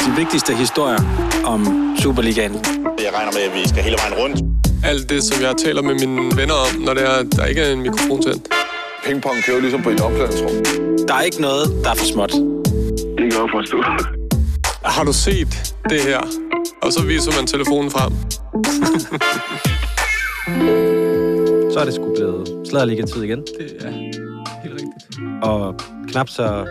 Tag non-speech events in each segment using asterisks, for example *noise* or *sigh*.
De vigtigste historier om Superligaen. Jeg regner med, at vi skal hele vejen rundt. Alt det, som jeg taler med mine venner om, når det er, der ikke er en mikrofon tændt. Pingpong kører ligesom på et omklædningsrum. Der er ikke noget, der er for småt. Det kan jeg forstå. Har du set det her? Og så viser man telefonen frem. Så er det sgu blevet Sladderliga-tid igen. Det er helt rigtigt. Og knap så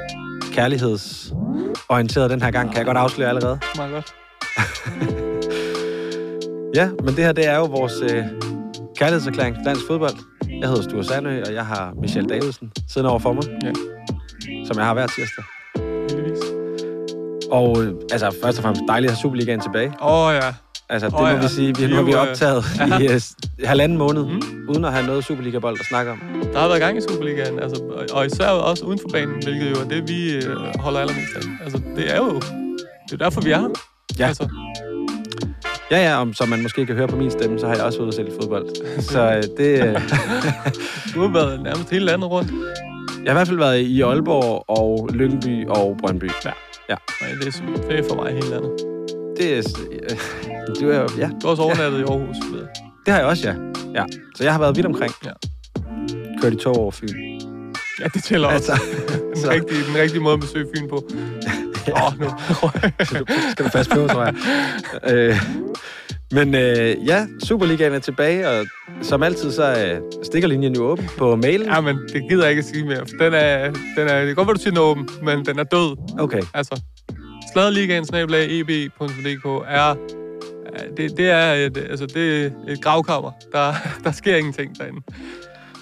kærlighedsorienteret den her gang, kan jeg godt afsløre allerede. Meget godt. *laughs* Ja, men det her, det er jo vores øh, kærlighedserklæring til dansk fodbold. Jeg hedder Sture Sandø, og jeg har Michelle Davidsen siddende over for mig. Ja. Som jeg har hver tirsdag. Heldigvis. Og øh, altså, først og fremmest dejligt at have Superligaen tilbage. Åh oh, ja. Altså, det må ja. vi sige. Vi, har vi øh, optaget i øh, s- halvanden måned, Mm. uden at have noget Superliga-bold at snakke om. Der har været gang i Superligaen, altså, og- og især også uden for banen, hvilket jo er det, vi øh, holder allermest af. Altså, det er jo det er derfor, vi er her. Ja. Altså, Ja, ja, om, som man måske kan høre på min stemme, så har jeg også været sælge fodbold. Så øh, det... Øh, *laughs* du har været nærmest hele landet rundt. jeg har i hvert fald været i Aalborg og Lyngby og Brøndby. Ja. Og det er, det er for mig hele landet. Det er... Øh, *laughs* det er ja, Du har også overnattet i Aarhus. det har jeg også, ja. ja. Så jeg har været vidt omkring. Ja. Kørt i tog over Fyn. Ja, det tæller også. Altså, *laughs* Den så- rigtige, den rigtige måde at besøge Fyn på. Åh, oh, nu. *laughs* skal du passe på, tror jeg. øh, men øh, ja, Superligaen er tilbage, og som altid, så er stikkerlinjen jo åben på mailen. ja, men det gider jeg ikke at sige mere. for Den er, den er, det kan godt være, du siger den er åben, men den er død. Okay, Altså, Sladderligaen, snabelag, eb.dk er... er- Det, det er et, altså, det er et gravkammer. Der, *laughs* der sker ingenting derinde.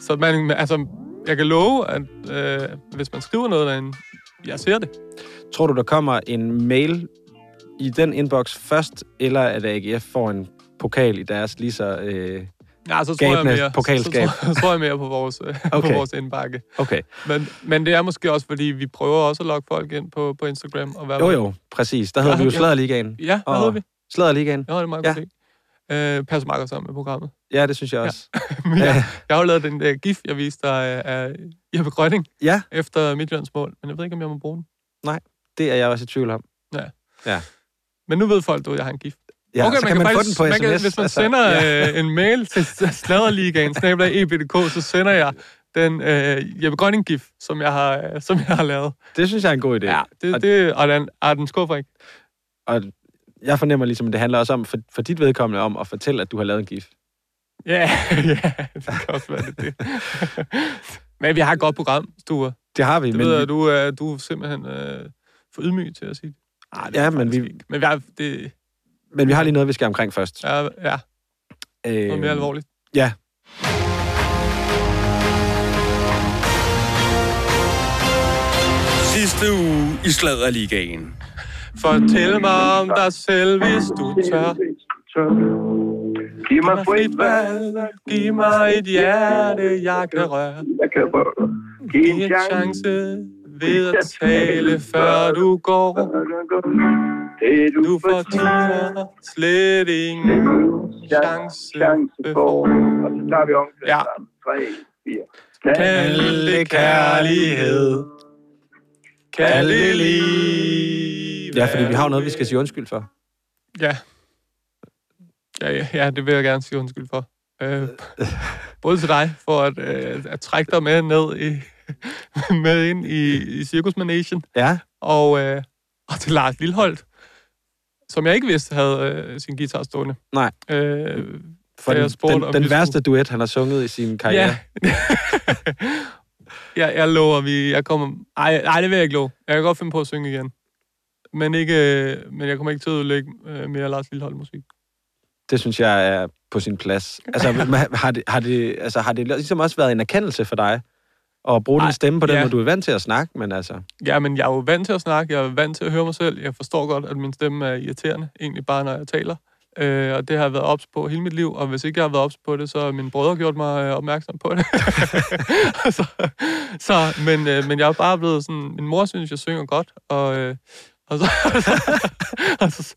Så man, altså, jeg kan love, at øh, hvis man skriver noget derinde, jeg ser det. tror du, der kommer en mail i den inbox først, eller at AGF får en pokal i deres lige så... Øh, Ja, så tror jeg mere, pokalskab. Så, *laughs* så, så tror jeg mere på vores, okay. på vores indbakke. okay, Men, men det er måske også, fordi vi prøver også at lokke folk ind på, på Instagram. Og være jo jo, præcis. Der hedder vi jo Ja. Sladderligaen. Ja, hvad hedder vi? Sladderligaen. Ja, det er meget Ja. godt ja. øh, Passer meget godt sammen med programmet. Ja, det synes jeg også. *laughs* Men jeg, jeg har jo lavet den der gif, jeg viste dig af, af Jeppe Grønning Ja, efter Midtjyllands mål. Men jeg ved ikke, om jeg må bruge den. det er jeg også i tvivl om. Men nu ved folk, du, at jeg har en gif. Ja, så kan man, få den på man sms. kan, Hvis man altså, sender ja. øh, en mail til Sladderligaen, snabla ebdk, så sender jeg den øh, Jeppe Grønning-gif, som jeg har, øh, som jeg har lavet. Det synes jeg er en god idé. Ja, det, Og- det, og den, og den skuffer ikke. Og jeg fornemmer ligesom, at det handler også om, for, for dit vedkommende, om at fortælle, at du har lavet en gif. Ja, *laughs* ja, det kan også være det. det. *laughs* Men vi har et godt program, Sture. Det har vi, Det men, ved jeg, du er, du er simpelthen øh, for ydmyg til at sige det. Ej, det er Ja, men vi... Ikke. Men vi har, det men vi har lige noget, vi skal omkring først. er ja, Øh, noget mere alvorligt. Ja. Sidste uge i Sladderligaen. Fortæl mig om dig selv, hvis du tør. Giv mig frit valg. Giv mig et hjerte, jeg kan røre. Jeg kan røre. Giv en chance. Ved at tale, før du går. Det du, fortjener slet ingen chance for. Og så tager vi om. Ja. 3, 4. Kald det kærlighed. Kald det liv. Ja, fordi vi har noget, vi skal sige undskyld for. Ja. Ja, ja, ja, det vil jeg gerne sige undskyld for. Øh, både til dig, for at, øh, at trække dig med ned i, *laughs* med ind i, i cirkusmanagen, Ja, og, øh, og til Lars Lilholdt, som jeg ikke vidste havde øh, sin guitar stående. Nej. Øh, for den, spurgte, den, den værste duet, han har sunget i sin karriere. *laughs* Ja. jeg, jeg lover, vi, jeg kommer... Ej, ej, det vil jeg ikke love. Jeg kan godt finde på at synge igen. Men, ikke, øh, men jeg kommer ikke til at udlægge øh, mere Lars Lilholdt musik. Det synes jeg er på sin plads. Altså, *laughs* har det, har det, altså, har det ligesom også været en erkendelse for dig? At bruge Ej, din stemme på den ja. måde, du er vant til at snakke, men altså... Ja, men jeg er jo vant til at snakke. Jeg er vant til at høre mig selv. Jeg forstår godt, at min stemme er irriterende, egentlig bare når jeg taler. Øh, og det har jeg været ops på hele mit liv, og hvis ikke jeg har været ops på det, så har mine brødre gjort mig øh, opmærksom på det. *laughs* *laughs* så, så, men, øh, men jeg er bare blevet sådan... Min mor synes, jeg synger godt, og, øh, og, så, *laughs* og så...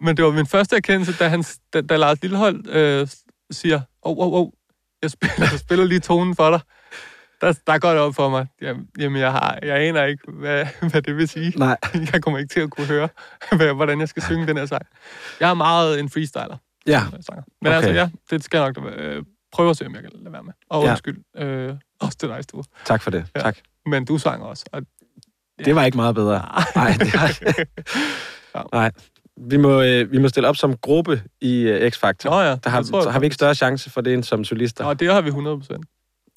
Men det var min første erkendelse, da, han, da, da Lars Lillehold øh, siger, åh, oh, åh, oh, åh, oh, jeg spiller, jeg spiller lige tonen for dig. Der, der går det op for mig. Jamen, jamen jeg, har, jeg aner ikke, hvad, *laughs* hvad det vil sige. Nej. *laughs* Jeg kommer ikke til at kunne høre, *laughs* hvad- hvordan jeg skal synge den her sang. Jeg er meget en freestyler. Ja, sanger. Men Okay. altså, ja, det skal jeg nok øh, prøve at se, om jeg kan lade være med. Og Ja. undskyld. Øh, også til dig, Sture. tak for det. Ja. Tak. Men du sang også. Og Det var ikke meget bedre. Nej, det var... Nej. Vi må, øh, vi må stille op som gruppe i øh, X-Factor. Nå ja, der har, tror jeg så har vi ikke større chance for det end som solister. Nå, det har vi 100 procent.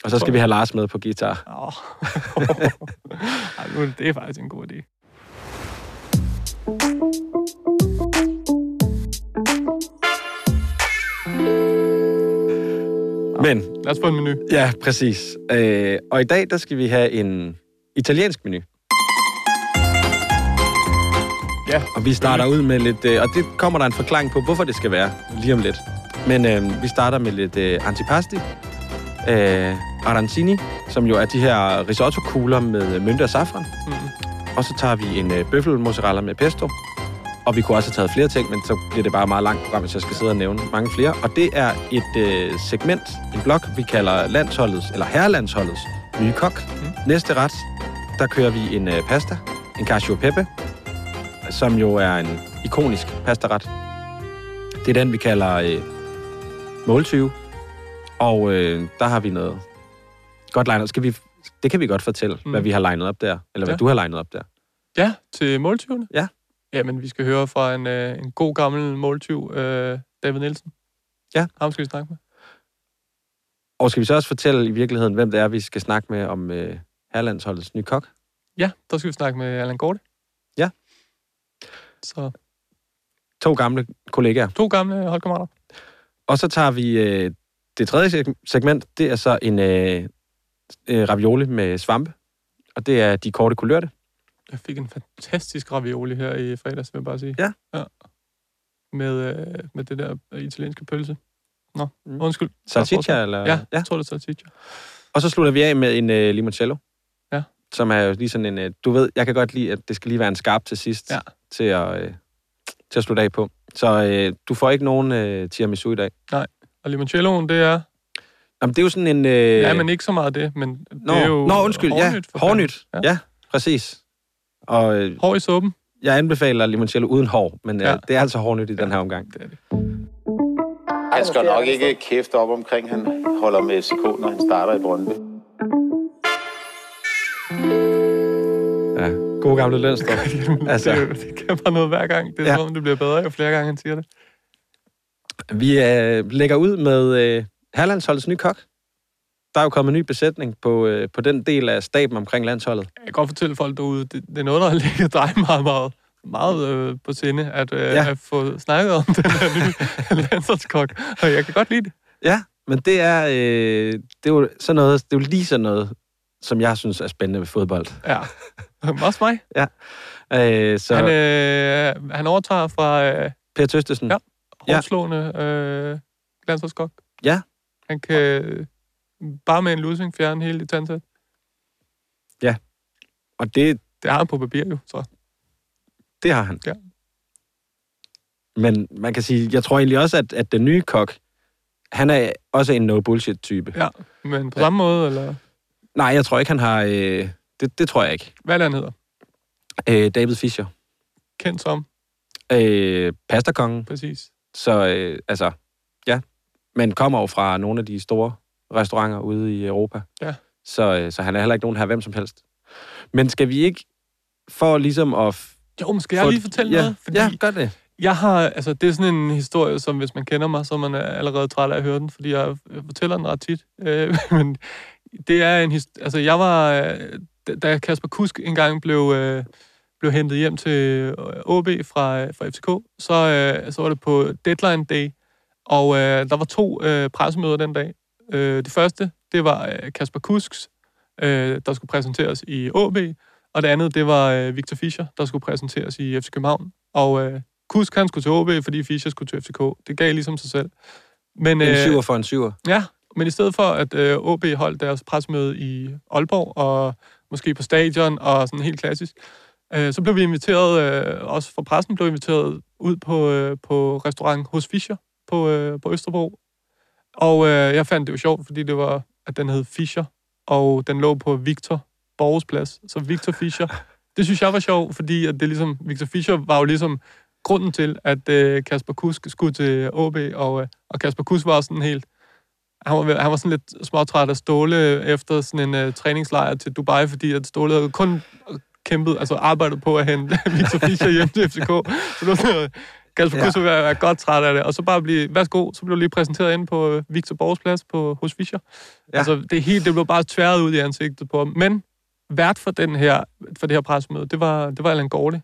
Og så skal vi have Lars med på guitar. Oh. Ej, det er faktisk en god idé. Men, Lad os få en menu. ja, præcis. Øh, og i dag, der skal vi have en italiensk menu. Ja, Og vi starter ud med lidt... Øh, og det kommer der en forklaring på, hvorfor det skal være lige om lidt. Men øh, vi starter med lidt øh, antipasti. Øh, arancini, som jo er de her risotto-kugler med mynte og safran. Mm. Og så tager vi en øh, bøffelmozzarella med pesto. Og vi kunne også have taget flere ting, men så bliver det bare et meget langt program, hvis jeg skal sidde og nævne mange flere. Og det er et øh, segment, en blok, vi kalder landsholdets, eller herrelandsholdets nye kok. Mm. Næste ret, der kører vi en øh, pasta, en cacio e pepe, som jo er en ikonisk pastaret. Det er den, vi kalder øh, måltyve. Og øh, der har vi noget godt legnet. Skal vi, det kan vi godt fortælle, mm. Hvad vi har legnet op der. Eller hvad Ja. du har legnet op der. Ja, til måltyvene? Ja. Jamen, vi skal høre fra en, øh, en god gammel måltyv, øh, David Nielsen. Ja. Ham skal vi snakke med. Og skal vi så også fortælle i virkeligheden, hvem det er, vi skal snakke med om øh, herrelandsholdets nye kok? Ja, der skal vi snakke med Allan Gorte. Ja. Så To gamle kollegaer. to gamle holdkammerater. Og så tager vi øh, det tredje seg- segment. Det er så en øh, øh, ravioli med svampe. Og det er de korte kulørte. Jeg fik en fantastisk ravioli her i fredags, vil jeg bare sige. Ja. ja. Med, øh, med det der øh, italienske pølse. Nå, Mm. undskyld. Salsiccia, eller? Ja, ja. jeg tror, det er salsiccia. Og så slutter vi af med en øh, limoncello. Ja. Som er jo lige sådan en... Øh, du ved, jeg kan godt lide, at det skal lige være en skarp til sidst. Ja. Til at, øh, til at slutte af på. Så øh, du får ikke nogen øh, tiramisu i dag. Og limoncelloen, det er... Jamen, det er jo sådan en... Øh, ja, men ikke så meget det, men Nå, det er jo... nå undskyld. hårdnyt, ja, hårdnyt. Ja. ja, præcis. Og øh, Hår i suppen. jeg anbefaler limoncello uden hår, men øh, Ja. det er altså hårdnyt i den her omgang. Det er det. Han skal nok ikke kæfte op omkring, han holder med FCK, når han starter i Brøndby. Ja, god gamle Lønstrup. *laughs* altså. det, det kan bare noget hver gang. Det er Ja. ja. som om, det bliver bedre, jo flere gange han siger det. Vi øh, lægger ud med øh, Herlandsholdets nye kok. Der er jo kommet en ny besætning på, øh, på den del af staben omkring landsholdet. Jeg kan godt fortælle folk derude, det, det er noget, der har ligget dig meget, meget, meget øh, på sinde, at, øh, Ja. ja. at få snakket om den her nye *laughs* landsholdskok. Og jeg kan godt lide det. Ja, men det er, øh, det er jo sådan noget, det er jo lige sådan noget, som jeg synes er spændende ved fodbold. Ja. Også mig. *laughs* Øh, så Han, øh, han overtager fra øh, Per Tøstesen, Ja. Ja. hårdslående øh, landsholdskok. Ja. Han kan øh, bare med en losing fjerne hele det tandsæt. og det, Det har han på papir jo, så. det har han. Ja. Men man kan sige, jeg tror egentlig også, at, at den nye kok, han er også en no-bullshit-type. Ja. Men på samme måde, eller Nej, jeg tror ikke, han har... Øh, det, det tror jeg ikke. hvad er han hedder? Øh, David Fischer. Kendt som, Øh, pastakongen. præcis. Så øh, altså, ja. Men kommer jo fra nogle af de store restauranter ude i Europa. Ja. Så, øh, så han er heller ikke nogen her hvem som helst. Men skal vi ikke, for ligesom at... Jo, men skal jeg lige fortælle ja, noget? Fordi Ja, gør det. Jeg har, altså det er sådan en historie, som hvis man kender mig, så man er allerede træt af at høre den, fordi jeg jeg fortæller den ret tit. Øh, *laughs* men det er en historie, altså jeg var, øh, da Kasper Kusk engang blev, øh, blev hentet hjem til øh, OB fra, øh, fra FCK, så, øh, så var det på deadline day, og øh, der var to øh, pressemøder den dag. Øh, det første, det var øh, Kasper Kusks, øh, der skulle præsenteres i OB, og det andet, det var øh, Victor Fischer, der skulle præsenteres i FC København. Og øh, Kusk, han skulle til OB, fordi Fischer skulle til FCK. Det gav ligesom sig selv. Men, En syver for en syver. Ja, men i stedet for, at øh, OB holdt deres pressemøde i Aalborg, og måske på stadion, og sådan helt klassisk, øh, så blev vi inviteret, øh, også fra pressen blev inviteret ud på, øh, på restaurant hos Fischer på, øh, på Østerbro. Og øh, jeg fandt det jo sjovt, fordi det var, at den hed Fischer. og den lå på Victor Borges plads, så Victor Fischer. *laughs* Det synes jeg var sjovt, fordi at det ligesom, Victor Fischer var jo ligesom grunden til, at øh, Kasper Kusk skulle til OB, og, øh, og Kasper Kusk var sådan helt, han var, han var sådan lidt småtræt af Ståle efter sådan en øh, træningslejr til Dubai, fordi at Ståle havde kun kæmpet, altså arbejdet på at hente *laughs* Victor Fischer hjem til FCK. Så det var sådan noget, Kasper ja. Være godt træt af det, og så bare blive, værsgo, så blev du lige præsenteret inde på øh, Victor Borgs plads på, hos Fischer. Ja. Altså, det, hele, det blev bare tværet ud i ansigtet på ham. Men vært for, den her, for det her pressemøde, det var, det var Allan Gorte,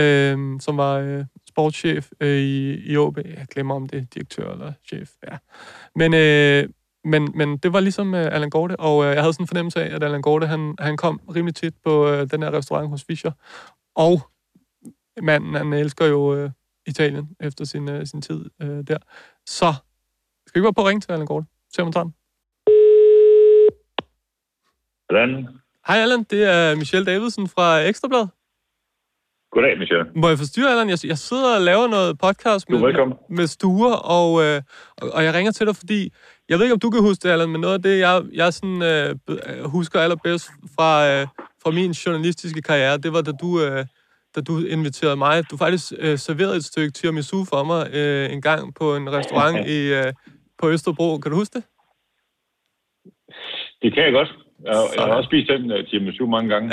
øh, som var øh, sportschef øh, i, i OB. Jeg glemmer, om det er direktør eller chef. Ja. Men, øh, men, men det var ligesom øh, Allan Gorte, og øh, jeg havde sådan en fornemmelse af, at Allan Gorte, han, han kom rimelig tit på øh, den her restaurant hos Fischer. Og manden, han elsker jo øh, Italien efter sin, øh, sin tid øh, der. Så skal vi bare på at ringe til Allan Gorte? Se om han tager den. Hvordan? Hej Allan, det er Michelle Davidsen fra Ekstrabladet. Goddag, Michelle. Må jeg forstyrre, Allan? Jeg, jeg sidder og laver noget podcast med, med, med stuer, og, øh, og, og jeg ringer til dig, fordi jeg ved ikke, om du kan huske det, Allan, men noget af det, jeg, jeg sådan, øh, husker allerbedst fra, øh, fra min journalistiske karriere, det var, da du, øh, da du inviterede mig. Du faktisk øh, serverede et stykke tiramisu for mig øh, en gang på en restaurant *laughs* i, øh, på Østerbro. Kan du huske det? Det kan jeg godt. Jeg, jeg har også spist den uh, tiramisu mange gange.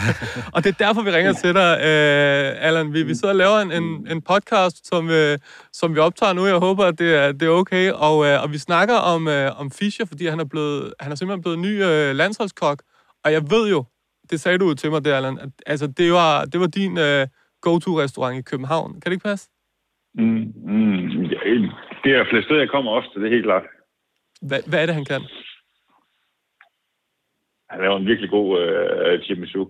*laughs* og det er derfor, vi ringer til dig, uh, Allan. Vi, vi sidder og laver en, en, en podcast, som, uh, som vi optager nu. Jeg håber, at det er, det er okay. Og, uh, og vi snakker om, uh, om Fischer, fordi han er, blevet, han er simpelthen blevet ny uh, landsholdskok. Og jeg ved jo, det sagde du til mig der, Allan, at altså, det, var, det var din uh, go-to-restaurant i København. Kan det ikke passe? Mm, mm, det er flere steder, jeg kommer ofte, det er helt klart. Hva, hvad er det, han kan? Han laver en virkelig god øh, tiramisu. *laughs*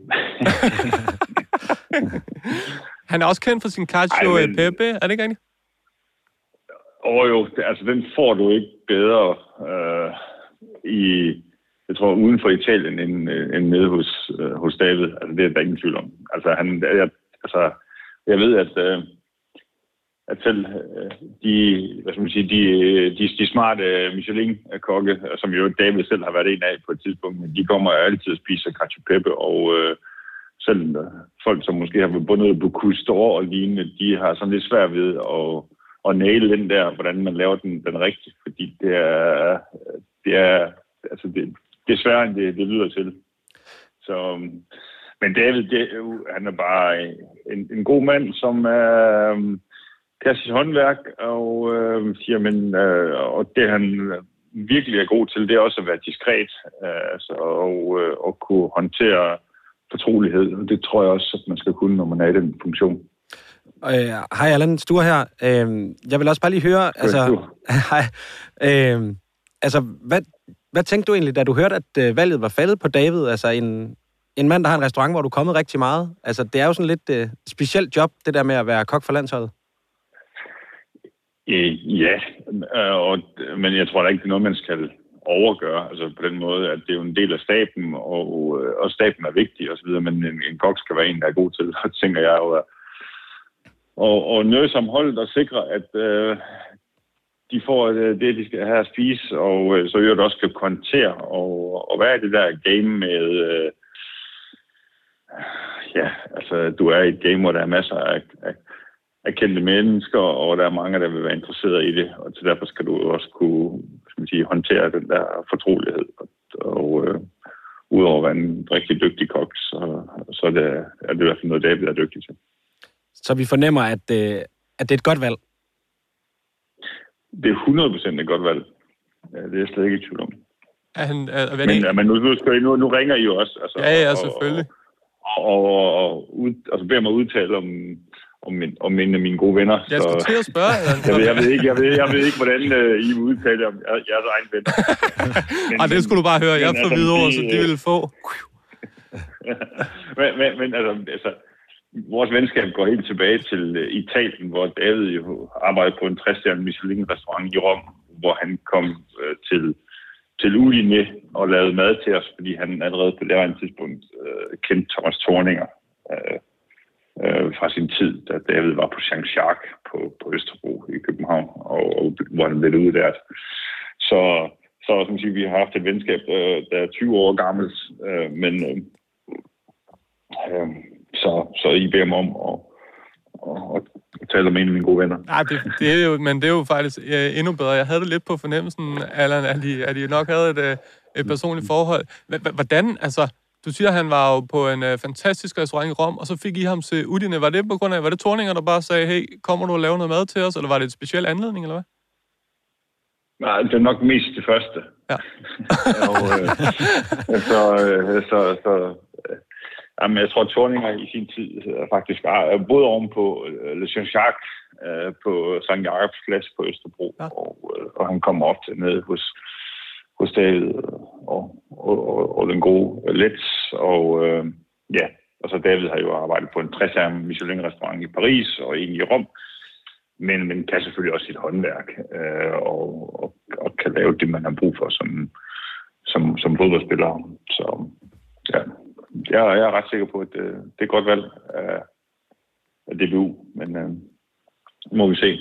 han er også kendt for sin cacio men... pepe, er det ikke rigtigt? Åh oh, jo, altså den får du ikke bedre øh, i, jeg tror, uden for Italien end, øh, end nede hos, øh, hos David. Altså det er der ingen tvivl om. Altså, han, jeg, altså, jeg ved, at øh, at selv øh, de, hvad skal man sige, de, de, de smarte øh, Michelin-kokke, som jo David selv har været en af på et tidspunkt, men de kommer altid og spiser cacio pepe, og øh, selv øh, folk, som måske har været bundet på kustor og lignende, de har sådan lidt svært ved at, at næle den der, hvordan man laver den, den rigtigt, fordi det er, det er, altså det, det er sværere, end det, det lyder til. Så, men David, det, han er bare en, en god mand, som er, øh, kan sit håndværk, og, øh, siger, men, øh, og det han virkelig er god til, det er også at være diskret øh, altså, og, øh, og kunne håndtere fortrolighed. Og det tror jeg også, at man skal kunne, når man er i den funktion. Øh, hej Allan, Sture her. Øh, jeg vil også bare lige høre, altså, *laughs* hej, øh, altså hvad, hvad tænkte du egentlig, da du hørte, at øh, valget var faldet på David? Altså en, en mand, der har en restaurant, hvor du er kommet rigtig meget. Altså, det er jo sådan lidt øh, specielt job, det der med at være kok for landsholdet. Øh, ja, øh, og, men jeg tror da ikke, det er noget, man skal overgøre. Altså på den måde, at det er jo en del af staben, og, øh, og staben er vigtig osv., men en, en kok skal være en, der er god til, og *laughs* tænker jeg jo, og, og nøje som hold, der sikre, at øh, de får øh, det, de skal have at spise, og øh, så øvrigt også kan kontere, og, og hvad er det der game med... Øh, ja, altså, du er i et game, hvor der er masser af, af af kendte mennesker, og der er mange, der vil være interesseret i det, og til derfor skal du også kunne skal man sige, håndtere den der fortrolighed. Og, og øh, udover at være en rigtig dygtig kok, så, så er, det, er det i hvert fald noget, David er dygtig til. Så vi fornemmer, at, øh, at det er et godt valg? Det er 100% et godt valg. Ja, det er jeg slet ikke i tvivl om. Er han, er, er men, ja, men nu, nu, skal I, nu, nu ringer I jo også. Altså, ja, ja, selvfølgelig. Og, og, og, og ud, altså beder mig udtale om, om, min, om en af mine gode venner. Jeg skulle til at spørge. *laughs* jeg, ved, jeg, ved ikke, jeg, ved, jeg ved ikke, hvordan uh, I vil udtale om jeres egen venner. *laughs* men, Ej, det skulle du bare høre. Jeg får altså, videre over, så de ville få. *laughs* men, men, men altså, altså, vores venskab går helt tilbage til uh, Italien, hvor David jo arbejdede på en 60 Michelin-restaurant i Rom, hvor han kom uh, til til Udine og lavede mad til os, fordi han allerede på det tidspunkt uh, kendte Thomas Thorninger. Uh, øh, fra sin tid, da David var på Jean-Jacques på, på Østerbro i København, og, og hvor han blev udlært. Så, så som siger, vi har haft et venskab, øh, der er 20 år gammelt, øh, men øh, øh, så, så I beder mig om at, at, at tale med en af mine gode venner. Nej, det, det er jo, men det er jo faktisk øh, endnu bedre. Jeg havde det lidt på fornemmelsen, Allan, at I, at I nok havde et, øh, et personligt forhold. H- h- hvordan, altså, du siger, at han var jo på en øh, fantastisk restaurant i Rom, og så fik I ham til Udine. Var det på grund af, var det torninger, der bare sagde, hey, kommer du og laver noget mad til os, eller var det et speciel anledning, eller hvad? Nej, det er nok mest det første. Ja. *laughs* og, øh, så, øh, så, så øh, jamen, jeg tror, Torninger i sin tid øh, faktisk er både oven på øh, Le Jean-Jacques øh, på St. Jacobs Plads på Østerbro, ja. og, øh, og han kommer ofte ned hos, hos David og, og, og, og den gode Let's, og øh, ja, og så David har jo arbejdet på en 60 Michelin-restaurant i Paris og en i Rom, men, men kan selvfølgelig også sit håndværk øh, og, og, og kan lave det, man har brug for som, som, som fodboldspiller. Så ja, jeg, jeg er ret sikker på, at det, det er et godt valg af, af DBU, men øh, må vi se.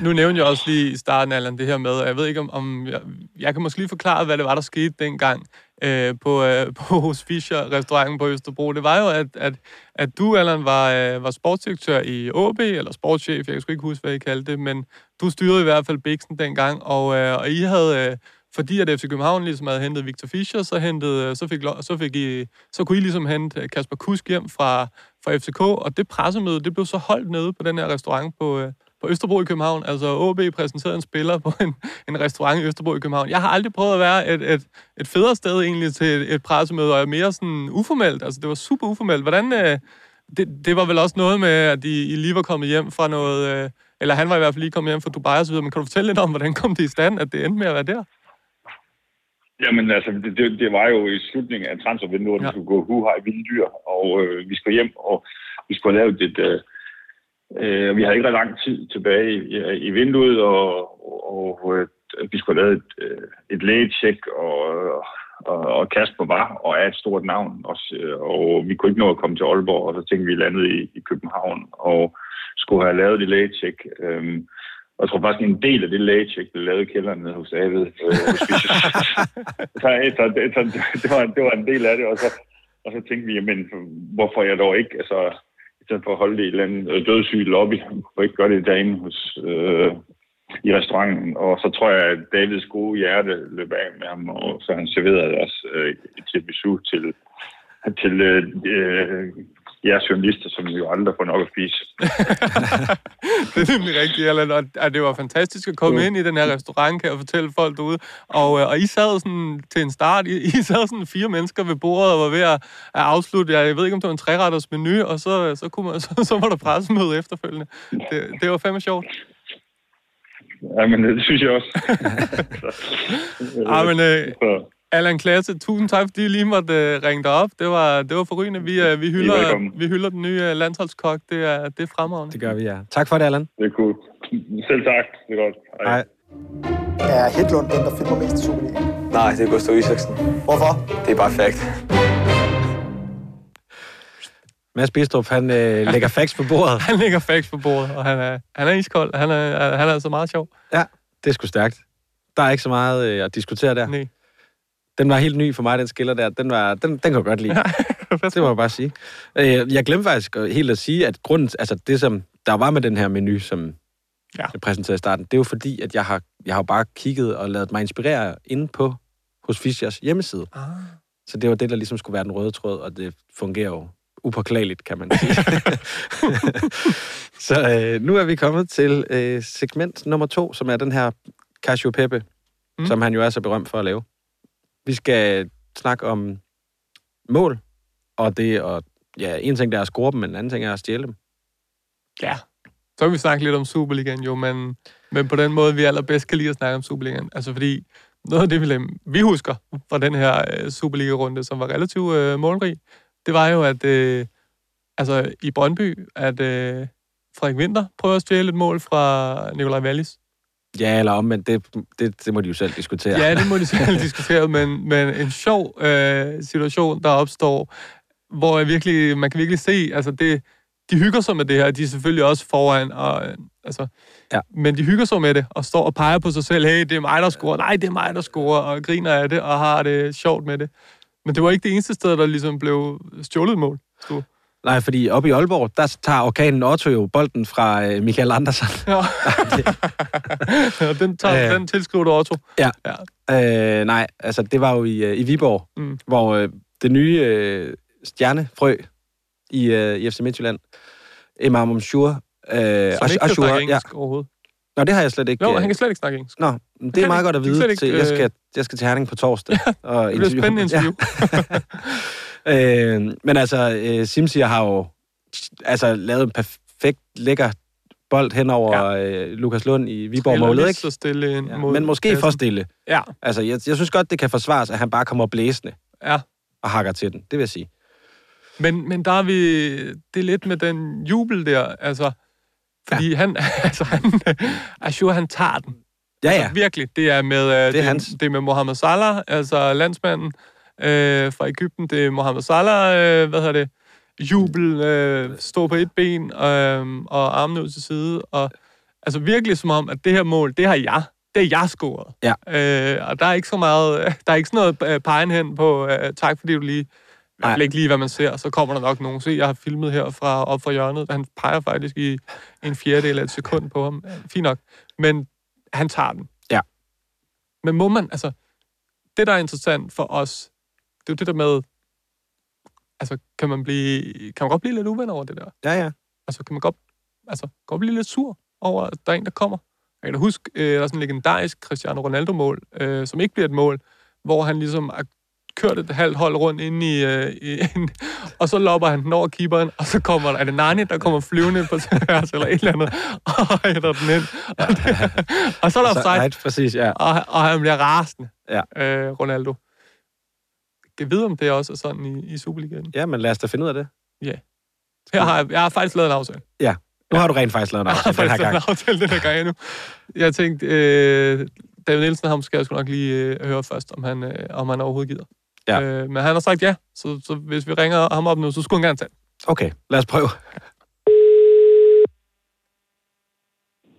Nu nævnte jeg også lige i starten, Allan, det her med, og jeg ved ikke, om, om jeg, jeg kan måske lige forklare, hvad det var, der skete dengang øh, på, øh, *laughs* på hos Fischer restauranten på Østerbro. Det var jo, at, at, at du, Allan, var, øh, var sportsdirektør i AB, eller sportschef, jeg kan sgu ikke huske, hvad I kaldte det, men du styrede i hvert fald Bixen dengang, og, øh, og I havde... Øh, fordi at FC København ligesom havde hentet Victor Fischer, så, hentede, så, fik, så, fik I, så kunne I ligesom hente Kasper Kusk hjem fra, fra FCK, og det pressemøde, det blev så holdt nede på den her restaurant på, øh, på Østerbro i København. Altså OB præsenterede en spiller på en, en restaurant i Østerbro i København. Jeg har aldrig prøvet at være et, et, et federe sted egentlig til et, et pressemøde, og er mere sådan uformelt. Altså det var super uformelt. Hvordan, øh, det, det var vel også noget med, at I, I lige var kommet hjem fra noget, øh, eller han var i hvert fald lige kommet hjem fra Dubai og så videre, men kan du fortælle lidt om, hvordan kom det i stand, at det endte med at være der? Jamen altså, det, det, var jo i slutningen af transfervinduet, at Ja. vi skulle gå hu i vilde dyr, og øh, vi skulle hjem, og vi skulle have lavet et... Øh, øh, vi havde ikke ret lang tid tilbage i, i vinduet, og, og, og øh, vi skulle have lavet et, øh, et lægecheck, og, og, og Kasper var, og er et stort navn også, øh, og vi kunne ikke nå at komme til Aalborg, og så tænkte vi, vi landede i, i København, og skulle have lavet det lægecheck. Øh, og jeg tror faktisk, en del af det lægecheck blev lavet i kælderen nede hos David. Øh, *laughs* så, så, det, så det, var, det var en del af det, og så, og så tænkte vi, jamen, hvorfor jeg dog ikke, altså, i stedet for at holde det i et eller andet øh, dødssygt lobby, og ikke gøre det derinde hos, øh, i restauranten. Og så tror jeg, at Davids gode hjerte løb af med ham, og så han serverede os øh, et tiramisu til, til øh, øh øh, jeres journalister, som jo aldrig får nok at spise. *laughs* det er nemlig rigtigt, Allan, og og det var fantastisk at komme ind i den her restaurant, kan jeg fortælle folk derude. Og, øh, og I sad sådan til en start, I, I sad sådan fire mennesker ved bordet og var ved at, at afslutte, jeg ved ikke, om det var en træretters menu, og så, så, kunne man, *laughs* så, så var der pressemøde efterfølgende. Det, det var fandme sjovt. Ja, men det synes jeg også. *laughs* Ah, men, øh, så, Allan Klasse, tusind tak, fordi I lige måtte uh, ringe dig op. Det var, det var forrygende. Vi, uh, vi, hylder, vi hylder den nye uh, landsholdskok. Det er, det er fremragende. Det gør vi, ja. Tak for det, Allan. det er cool. Selv tak. Det er godt. Hej. Er Hedlund den, der filmer mest i Superligaen? Nej, det er Gustav Isaksen. Hvorfor? Det er bare fact. Mads Bistrup, han øh, lægger facts på bordet. *laughs* Han lægger facts på bordet, og han er, han er iskold. Han er, han er altså meget sjov. Ja, det er sgu stærkt. Der er ikke så meget øh, at diskutere der. Nej. Den var helt ny for mig, den skiller der. Den, var, den, den kan jeg godt lide. *laughs* det må jeg bare sige. Øh, jeg glemte faktisk helt at sige, at grunden, altså det som der var med den her menu, som Ja. jeg præsenterede i starten, det er jo fordi, at jeg har, jeg har bare kigget og lavet mig inspirere inde på hos Fischers hjemmeside. Ah. Så det var det, der ligesom skulle være den røde tråd, og det fungerer jo upåklageligt, kan man sige. *laughs* så øh, nu er vi kommet til øh, segment nummer to, som er den her Pepe, Mm. mm. som han jo er så berømt for at lave. Vi skal snakke om mål, og det og ja, en ting der er at score dem, men en anden ting er at stjæle dem. Ja. Så kan vi snakke lidt om Superligaen jo, men, men på den måde, vi allerbedst kan lide at snakke om Superligaen. Altså fordi, noget af det, vi, vi husker fra den her øh, Superliga-runde, som var relativt øh, målrig, det var jo, at øh, altså, i Brøndby, at øh, Frederik Winter prøver at stjæle et mål fra Nikolaj Wallis. Ja, eller om, men det, det, det må de jo selv diskutere. Ja, det må de *laughs* selv diskutere, men, men en sjov øh, situation, der opstår, hvor jeg virkelig, man kan virkelig se, altså det, de hygger sig med det her. De er selvfølgelig også foran, og, øh, altså, Ja. men de hygger sig med det, og står og peger på sig selv. Hey, det er mig, der scorer. Nej, det er mig, der scorer, og griner af det, og har det sjovt med det. Men det var ikke det eneste sted, der ligesom blev stjålet mål. Du. Nej, fordi oppe i Aalborg, der tager orkanen Otto jo bolden fra øh, Michael Andersen. *laughs* Ja. ja den, tager, Øh. den tilskriver du Otto. Ja. ja. Øh, nej, altså det var jo i, øh, i Viborg, Mm. hvor øh, det nye øh, stjernefrø i, øh, i FC Midtjylland, Imam Umshur, øh, Som ikke kan Ashura, snakke ja. overhovedet. Nå, det har jeg slet ikke. Jo, øh, han kan slet ikke snakke engelsk. Nå, det kan er meget ikke- godt at kan vide. ikke, til, jeg, øh, skal, jeg skal til Herning på torsdag. og Det bliver et spændende *laughs* interview. *laughs* øh, men altså, øh, Simsi har jo altså, lavet en perfekt, lækker bold hen over ja. øh, Lukas Lund i Viborg-målet, ikke? så stille ind Ja, mod men måske for kassen. stille. Ja, Altså, jeg, jeg synes godt, det kan forsvares, at han bare kommer blæsende ja. og hakker til den. Det vil jeg sige. Men, men der er vi... Det er lidt med den jubel der, altså... Fordi ja. han... *laughs* Altså, han... Ashur, han tager den. Ja, ja. Altså, virkelig. Det er med... øh, Det er, hans. det er med Mohamed Salah, altså landsmanden øh, fra Ægypten. Det er Mohamed Salah, øh, hvad hedder det? Jubel, øh, stå på et ben øh, og armene ud til side. Og, altså virkelig som om, at det her mål, det har jeg. Det er jeg scoret. Ja. Øh, og der er ikke så meget... Der er ikke sådan noget øh, pegen hen på, øh, tak fordi du lige... Jeg ikke lige, hvad man ser, så kommer der nok nogen. Se, jeg har filmet her fra op fra hjørnet. Han peger faktisk i en fjerdedel af et sekund på ham. Fint nok. Men han tager den. Ja. Men må man, altså, det der er interessant for os, det er jo det der med, altså, kan man blive, kan man godt blive lidt uven over det der? Ja, ja. Altså, kan man godt, altså, godt blive lidt sur over, at der er en, der kommer? Jeg kan da huske, øh, der er sådan en legendarisk Cristiano Ronaldo-mål, øh, som ikke bliver et mål, hvor han ligesom kørt et halvt hold rundt ind i, øh, i en, og så lopper han den over keeperen, og så kommer der, er det Nani, der kommer flyvende på tværs, eller et eller andet, og hætter den ind. Og, det, og så er der offside, nej, præcis, ja. og, og han bliver rasende, Ja. øh, Ronaldo. Jeg ved, om det også er sådan i, i Superligaen. Ja, men lad os da finde ud af det. Her har jeg, jeg har faktisk lavet en aftale. Ja. Nu har du rent faktisk lavet en Jeg har aftale den her faktisk gang. lavet en aftale den her gang endnu. Jeg tænkte, øh, David Nielsen, ham skal jeg sgu nok lige øh, høre først, om han, øh, om han overhovedet gider. Ja. Øh, men han har sagt ja, så, så hvis vi ringer ham op nu, så skulle han gerne tage. Okay, lad os prøve.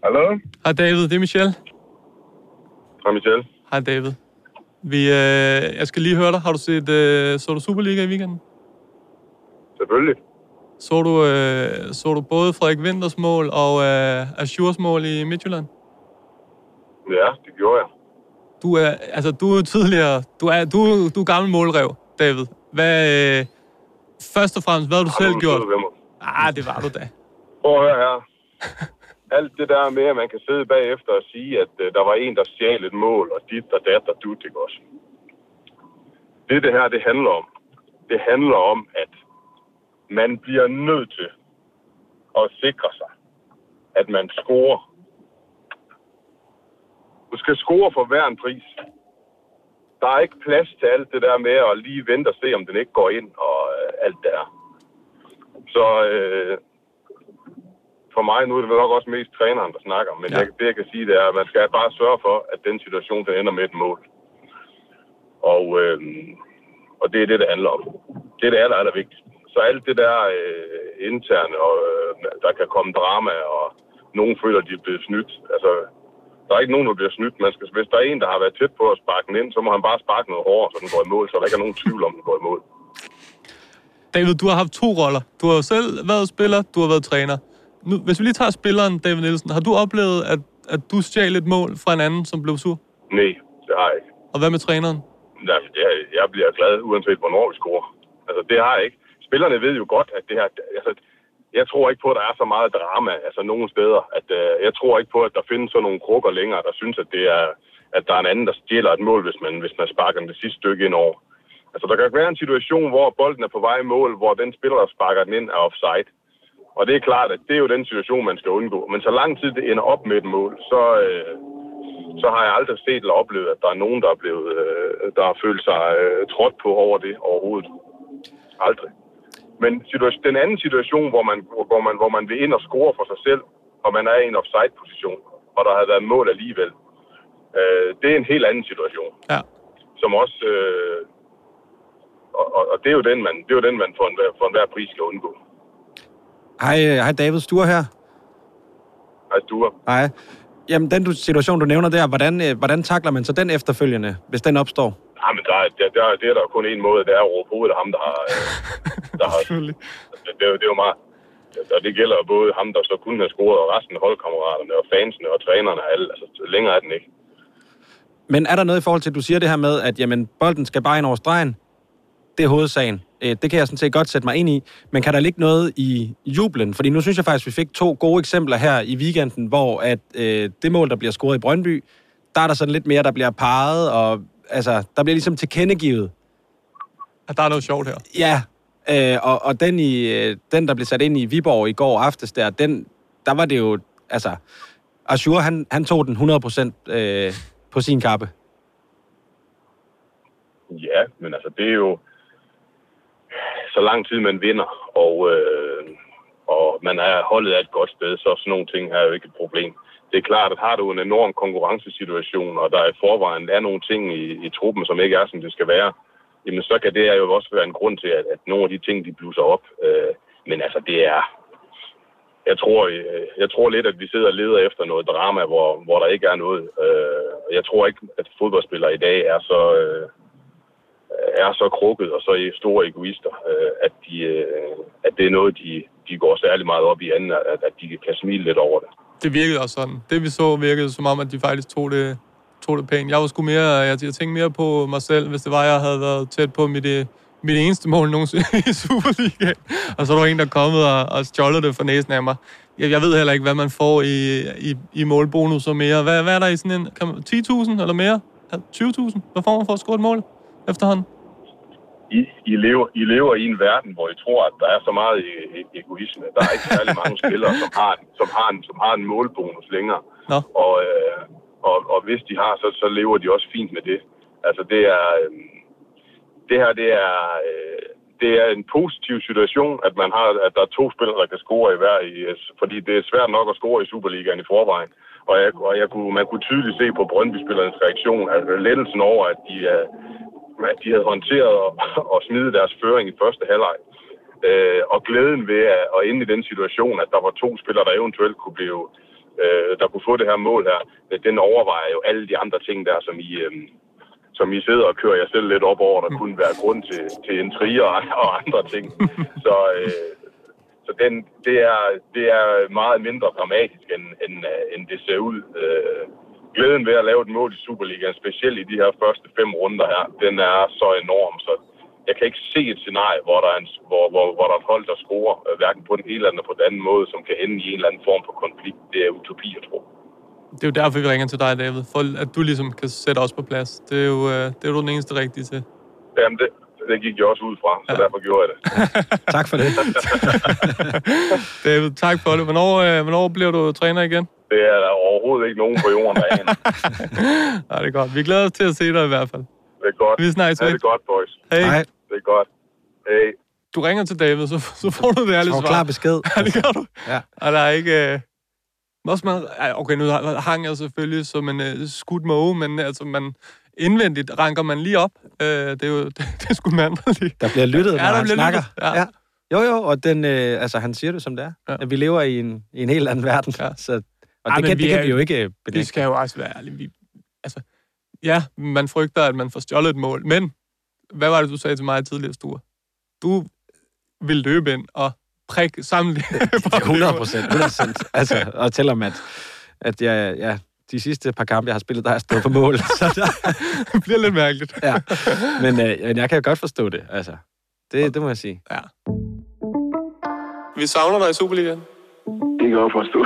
Hallo? Hej David, det er Michelle. Hej Michel. Hej David. Vi, øh, jeg skal lige høre dig. Har du set, øh, så du Superliga i weekenden? Selvfølgelig. Så du, øh, så du både Frederik Winters mål og øh, Ashurs mål i Midtjylland? Ja, det gjorde jeg. Du er, altså, du er tidligere, du er, du, du er gammel målrev, David. Hvad, øh, først og fremmest, hvad har du Har selv du gjort? Ah, det var du da. Prøv at høre her. *laughs* Alt det der med, at man kan sidde bagefter og sige, at øh, der var en, der stjal et mål, og dit og dat og dut, ikke også? Det, det her, det handler om, det handler om, at man bliver nødt til at sikre sig, at man scorer. Du skal score for hver en pris. Der er ikke plads til alt det der med at lige vente og se, om den ikke går ind og øh, alt det der. Så øh, for mig, nu er det vel nok også mest træneren, der snakker, men Ja. jeg, det jeg kan sige, det er, at man skal bare sørge for, at den situation, den ender med et mål. Og, øh, og det er det, det handler om. Det er det aller, aller vigtigste. Så alt det der øh, interne, og øh, der kan komme drama, og nogen føler, de er blevet snydt. Altså, der er ikke nogen, der bliver snydt. Man skal, hvis der er en, der har været tæt på at sparke den ind, så må han bare sparke noget hårdere, så den går i mål, så der ikke er nogen tvivl om, den går i mål. David, du har haft to roller. Du har selv været spiller, du har været træner. Nu, hvis vi lige tager spilleren, David Nielsen, har du oplevet, at, at du stjal et mål fra en anden, som blev sur? Nej, det har jeg ikke. Og hvad med træneren? Det, er- jeg bliver glad, uanset hvornår vi scorer. Altså, det har jeg ikke. Spillerne ved jo godt, at det her... Altså, jeg tror ikke på, at der er så meget drama, altså nogen steder. At, øh, jeg tror ikke på, at der findes sådan nogle krukker længere, der synes, at det er, at der er en anden, der stjæler et mål, hvis man, hvis man sparker den det sidste stykke ind over. Altså, der kan være en situation, hvor bolden er på vej i mål, hvor den spiller, der sparker den ind, er offside. Og det er klart, at det er jo den situation, man skal undgå. Men så lang tid det ender op med et mål, så, øh, så har jeg aldrig set eller oplevet, at der er nogen, der er blevet, øh, der har følt sig øh, trådt på over det overhovedet. Aldrig. Men den anden situation, hvor man, hvor, man, hvor man vil ind og score for sig selv, og man er i en offside-position, og der har været mål alligevel, øh, det er en helt anden situation, Ja. som også... Øh, og, og, og det er jo den, man, det er jo den, man for enhver, for enhver pris skal undgå. Hej, øh, hej David Sture her. Hej, Sture. Hej. Jamen, den situation, du nævner der, hvordan, øh, hvordan takler man så den efterfølgende, hvis den opstår? Ja, men der, er- der, der, det er der kun en måde, det er at råbe hovedet af ham, der har... øh, *laughs* Der har det, det, er jo- det er jo meget... Og det gælder jo både ham, der så kunne have scoret, og resten af holdkammeraterne, og fansene, og trænerne, og alle. Altså, længere er den ikke. Men er der noget i forhold til, at du siger det her med, at jamen, bolden skal bare ind over stregen? Det er hovedsagen. Øh, Det kan jeg sådan set godt sætte mig ind i. Men kan der ligge noget i jublen? Fordi nu synes jeg faktisk, at vi fik to gode eksempler her i weekenden, hvor at øh, det mål, der bliver scoret i Brøndby, der er der sådan lidt mere, der bliver parret, og altså, der bliver ligesom tilkendegivet. At der er noget sjovt her. Ja, øh, og, og den, i, øh, den, der blev sat ind i Viborg i går aftes der, den, der var det jo, altså, Azure, han, han tog den 100% øh, på sin kappe. Ja, men altså, det er jo... Så lang tid man vinder, og, øh, og man er holdet af et godt sted, så sådan nogle ting her jo ikke et problem. Det er klart, at har du en enorm konkurrencesituation, og der i forvejen er nogle ting i, i truppen, som ikke er, som det skal være, jamen så kan det jo også være en grund til, at, at nogle af de ting, de blusser op. Øh, men altså, det er... Jeg tror, øh, jeg tror lidt, at vi sidder og leder efter noget drama, hvor, hvor der ikke er noget. Øh, jeg tror ikke, at fodboldspillere i dag er så... Øh, Øh, er så krukket og så store egoister, øh, at, de, øh, at det er noget, de, de går særlig meget op i anden, at, at de kan smile lidt over det. Det virkede også sådan. Det vi så virkede som om, at de faktisk tog det, tog det pænt. Jeg var sgu mere, jeg, jeg tænkte mere på mig selv, hvis det var, jeg havde været tæt på mit, øh, mit eneste mål nogensinde i *laughs* Superligaen. Og så er der en, der er kommet og, og stjålet det for næsen af mig. Jeg, jeg ved heller ikke, hvad man får i, i, i målbonus og mere. Hvad, hvad er der i sådan en... 10.000 eller mere? 20.000? Hvad får man for at score et mål efterhånden? I, I, lever, I lever i en verden, hvor I tror, at der er så meget e- e- egoisme. Der er ikke særlig mange spillere, som har, en- som har, en, som har en målbonus længere. Nå. Og, øh, og, og hvis de har, så, så lever de også fint med det. Altså det er... Øh, det her, det er... Øh, det er en positiv situation, at man har, at der er to spillere, der kan score i hver, i, fordi det er svært nok at score i Superligaen i forvejen. Og, jeg, og jeg kunne, man kunne tydeligt se på Brøndby-spillernes reaktion, altså lettelsen over, at de, at de havde håndteret og, *laughs* og deres føring i første halvleg. Øh, og glæden ved at, at ende i den situation, at der var to spillere, der eventuelt kunne blive, øh, der kunne få det her mål her, øh, den overvejer jo alle de andre ting der, som I, øh, som I sidder og kører jer selv lidt op over, der kunne være grund til, til en trier og, og andre ting. Så, øh, så den, det, er, det er meget mindre dramatisk, end, end, øh, end det ser ud. Øh, glæden ved at lave et mål i Superligaen, specielt i de her første fem runder her, den er så enorm, så jeg kan ikke se et scenarie, hvor der er, en, hvor, hvor, hvor der er et hold, der scorer, øh, hverken på den ene eller på den anden måde, som kan ende i en eller anden form for konflikt. Det er utopi, jeg tror. Det er jo derfor, vi ringer til dig, David. For at du ligesom kan sætte os på plads. Det er jo, øh, det er jo den eneste rigtige til. Jamen, det, det gik jeg også ud fra, så ja. derfor gjorde jeg det. *laughs* tak for det. *laughs* David, tak for det. Hvornår, øh, hvornår bliver du træner igen? Det er der overhovedet ikke nogen på jorden, der aner. Nej, *laughs* det er godt. Vi glæder os til at se dig i hvert fald. Det er godt. Vi snakkes Ja, det er godt, boys. Hej. Hej. Det er godt. Hej. Du ringer til David, så, så får du det ærlige Så svar. klar besked. Ja, det gør du. Ja. Og der er ikke... Øh... Også man, okay, nu hang jeg selvfølgelig som en øh, skudt måge, men altså, man, indvendigt ranker man lige op. Øh, det er jo det, *laughs* det er sgu mand lige. Der bliver lyttet, Ja, når der han snakker. lyttet. Ja. Ja. Jo, jo, og den, øh, altså, han siger det, som det er. Ja. At vi lever i en, i en helt anden verden. Ja. Så, og Ej, det, kan, vi det er- kan vi jo ikke øh, Vi benægte. skal jo også være ærlige. Vi, altså, ja, man frygter, at man får stjålet et mål, men hvad var det, du sagde til mig tidligere, Sture? Du vil løbe ind og prikke *laughs* er 100 procent. 100 *laughs* altså, og til om, at, at jeg, ja, de sidste par kampe, jeg har spillet, der har jeg stået på mål. *laughs* Så der, det bliver lidt mærkeligt. ja. Men, øh, men jeg kan godt forstå det, altså. Det, det må jeg sige. Ja. Vi savner dig i Superligaen. Det kan jeg godt forstå. *laughs*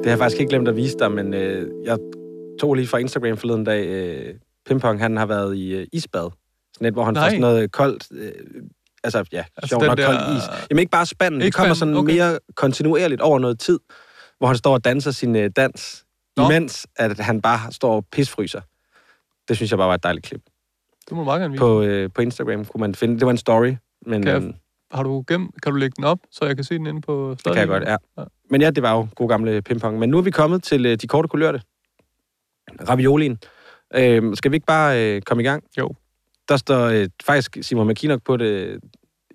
Det har jeg faktisk ikke glemt at vise dig, men øh, jeg tog lige fra Instagram forleden dag, øh, Pimpong, han har været i øh, isbad. Sådan et, hvor han Nej. får sådan noget koldt, øh, altså ja, Altså sjovt nok der- koldt is. Jamen ikke bare spanden, det Ikke kommer spanden, sådan okay. mere kontinuerligt over noget tid, hvor han står og danser sin øh, dans, Nå. imens at han bare står og pisfryser. Det synes jeg bare var et dejligt klip. Det må meget gerne vise. På, øh, på Instagram kunne man finde, det var en story, men Kan jeg- øhm, Har du gem, kan du lægge den op, så jeg kan se den inde på det kan jeg godt, ja. ja. Men ja, det var jo god gamle pingpong. Men nu er vi kommet til øh, de korte kulørte. Raviolien. Øh, skal vi ikke bare øh, komme i gang? Jo. Der står øh, faktisk Simon McKinnock på det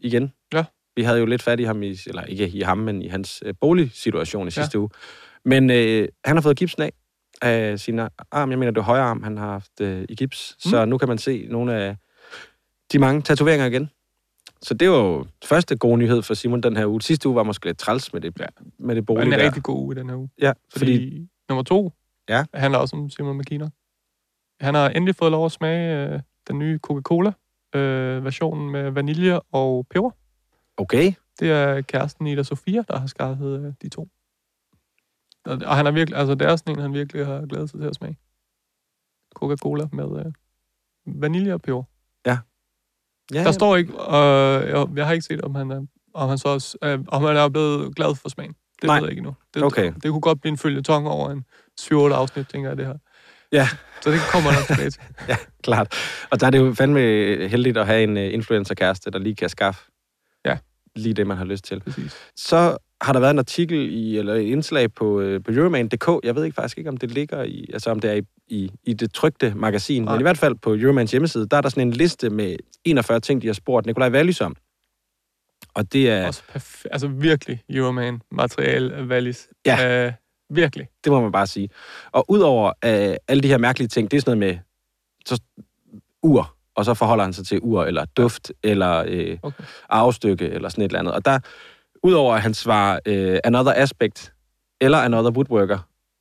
igen. Ja. Vi havde jo lidt fat i ham, i, eller ikke i ham, men i hans øh, boligsituation i Ja. sidste uge. Men øh, han har fået gipsen af af sin arm. Jeg mener, det er højre arm, han har haft øh, i gips. Mm. Så nu kan man se nogle af de mange tatoveringer igen. Så det var jo første gode nyhed for Simon den her uge. Sidste uge var måske lidt træls med det, ja. med det bolig Men en der. rigtig god uge den her uge. Ja, Fordi, fordi... nummer to Ja. handler også om Simon McKinnock. Han har endelig fået lov at smage øh, den nye Coca-Cola-versionen med vanilje og peber. Okay. Det er kæresten Ida Sofia, der har skaffet øh, de to. Og, og han er virkelig, altså det er sådan en, han virkelig har glædet sig til at smage. Coca-Cola med øh, vanilje og peber. Ja, Der står ikke, øh, jeg, jeg har ikke set, om han, er, om han så også, øh, om han er blevet glad for smagen. Det Nej. ved jeg ikke endnu. Det, Okay. det kunne godt blive en følgetong over en 7-8 afsnit, tænker jeg, det her. Ja. Så det kommer nok tilbage til. *laughs* ja, klart. Og der er det jo fandme heldigt at have en uh, influencer-kæreste, der lige kan skaffe Ja. lige det, man har lyst til. Præcis. Så har der været en artikel i, eller et indslag på, øh, på Euroman.dk. Jeg ved ikke faktisk ikke, om det ligger i, altså om det er i, i, i det trygte magasin, Nej. men i hvert fald på Euromans hjemmeside, der er der sådan en liste med 41 ting, de har spurgt Nikolaj Wallis om. Og det er, Også perf- altså virkelig Euroman materiale Wallis. Ja. Øh, virkelig. det må man bare sige. Og udover øh, alle de her mærkelige ting, det er sådan noget med så, ur, og så forholder han sig til ur, eller duft, eller øh, Okay. arvestykke, eller sådan et eller andet. Og der, udover at han svarer øh, Another Aspect, eller Another Woodworker,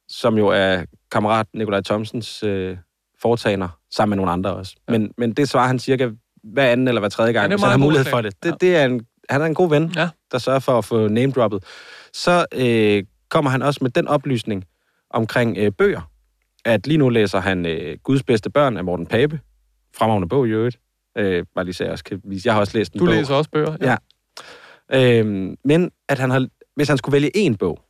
som jo er kammerat Nikolaj Thomsens øh, foretagender, sammen med nogle andre også. Ja. Men, men det svarer han cirka hver anden eller hver tredje gang, Ja, hvis han har mulighed for det. Det, Ja. det er en, han er en god ven, Ja. der sørger for at få name-droppet. Så øh, kommer han også med den oplysning omkring øh, bøger, at lige nu læser han øh, Guds bedste børn af Morten Pape. Fremragende bog i øvrigt. Øh, bare lige så jeg også kan vise. Jeg har også læst en Du bog. læser også bøger. Ja. Øhm, men at han har, hvis han skulle vælge én bog,